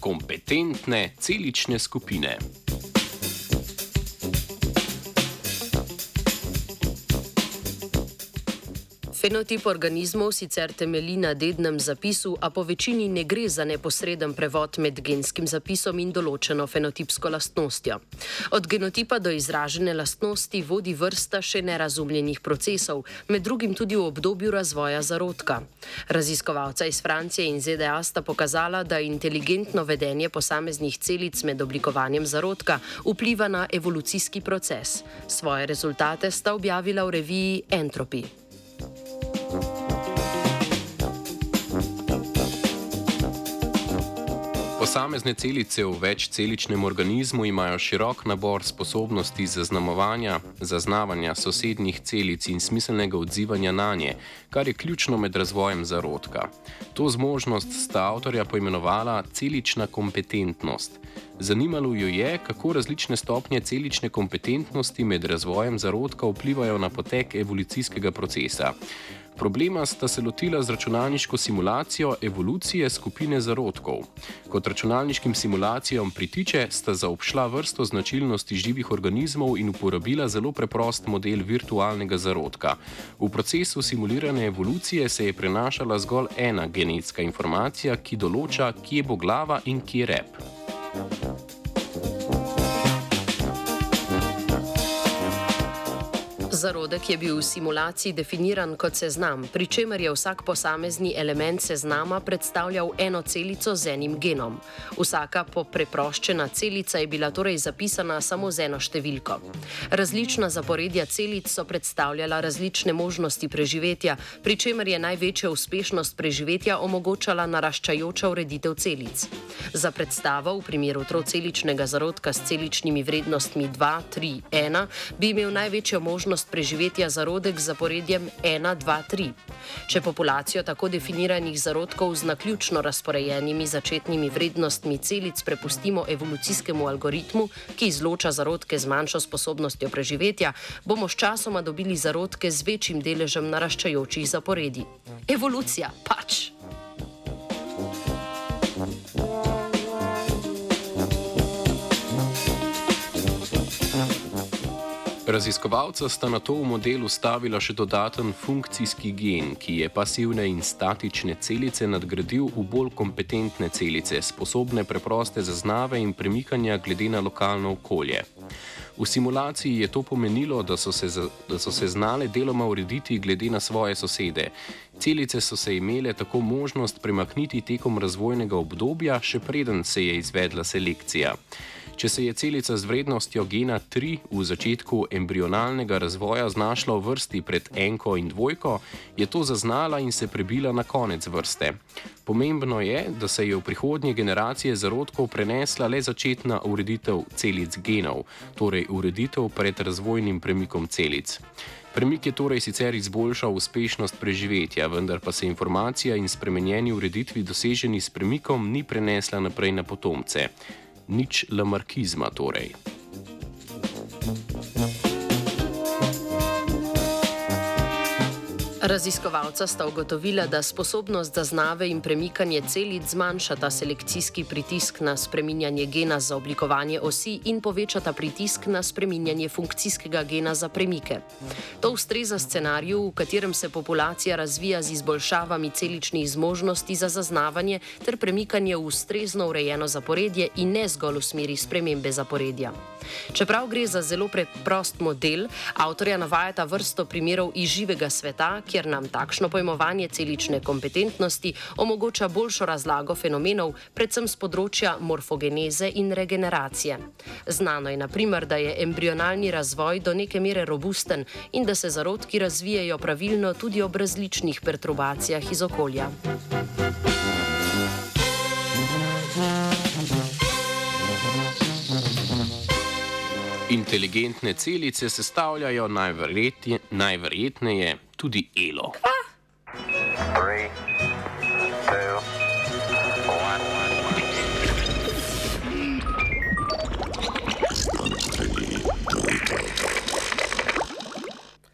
Kompetentne celične skupine. Fenotip organizmov sicer temelji na dednem zapisu, a po večini ne gre za neposreden prevod med genskim zapisom in določeno fenotipsko lastnostjo. Od genotipa do izražene lastnosti vodi vrsta še nerazumljenih procesov, med drugim tudi v obdobju razvoja zarodka. Raziskovalca iz Francije in ZDA sta pokazala, da inteligentno vedenje posameznih celic med oblikovanjem zarodka vpliva na evolucijski proces. Svoje rezultate sta objavila v reviji Entropy. Posamezne celice v večceličnem organizmu imajo širok nabor sposobnosti zaznamovanja, zaznavanja sosednjih celic in smiselnega odzivanja na nje, kar je ključno med razvojem zarodka. To zmožnost sta avtorja poimenovala celična kompetentnost. Zanimalo jo je, kako različne stopnje celične kompetentnosti med razvojem zarodka vplivajo na potek evolucijskega procesa. Problema sta se lotila z računalniško simulacijo evolucije skupine zarodkov. Kot računalniškim simulacijam pritiče, sta zaobšla vrsto značilnosti živih organizmov in uporabila zelo preprost model virtualnega zarodka. V procesu simulirane evolucije se je prenašala zgolj ena genetska informacija, ki določa, kje bo glava in kje rep. Zarodek je bil v simulaciji definiran kot seznam, pri čemer je vsak posamezni element seznama predstavljal eno celico z enim genom. Vsaka popreproščena celica je bila torej zapisana samo z eno številko. Različna zaporedja celic so predstavljala različne možnosti preživetja, pri čemer je največja uspešnost preživetja omogočala naraščajoča ureditev celic. Za predstavo v primeru troceličnega zarodka s celičnimi vrednostmi 2, 3, 1 bi imel največjo možnost preživetja zarodek z zaporedjem 1, 2, 3. Če populacijo tako definiranih zarodkov z naključno razporejenimi začetnimi vrednostmi celic prepustimo evolucijskemu algoritmu, ki izloča zarodke z manjšo sposobnostjo preživetja, bomo s časoma dobili zarodke z večjim deležem naraščajočih zaporedij. Evolucija pač. Raziskovalca sta na to v modelu stavila še dodaten funkcijski gen, ki je pasivne in statične celice nadgradil v bolj kompetentne celice, sposobne preproste zaznave in premikanja glede na lokalno okolje. V simulaciji je to pomenilo, da so, se, da so se znale deloma urediti glede na svoje sosede. Celice so se imele tako možnost premakniti tekom razvojnega obdobja, še preden se je izvedla selekcija. Če se je celica z vrednostjo gena 3 v začetku embrionalnega razvoja znašla v vrsti pred enko in dvojko, je to zaznala in se prebila na konec vrste. Pomembno je, da se je v prihodnje generacije zarodkov prenesla le začetna ureditev celic genov, torej ureditev pred razvojnim premikom celic. Premik je torej sicer izboljšal uspešnost preživetja, vendar pa se informacija in spremenjeni ureditvi doseženi s premikom ni prenesla naprej na potomce nič lamarkizma torej. Raziskovalca sta ugotovila, da sposobnost zaznave in premikanje celic zmanjšata selekcijski pritisk na spreminjanje gena za oblikovanje osi in povečata pritisk na spreminjanje funkcijskega gena za premike. To ustreza scenariju, v katerem se populacija razvija z izboljšavami celičnih zmožnosti za zaznavanje ter premikanje v ustrezno urejeno zaporedje in ne zgolj v smeri spremembe zaporedja. Čeprav gre za zelo preprost model, avtorja navajata vrsto primerov iz živega sveta, kjer nam takšno pojmovanje celične kompetentnosti omogoča boljšo razlago fenomenov, predvsem z področja morfogeneze in regeneracije. Znano je, naprimer, da je embrionalni razvoj do neke mere robusten in da se zarodki razvijajo pravilno tudi ob različnih perturbacijah iz okolja. Inteligentne celice sestavljajo najverjetneje tudi elo.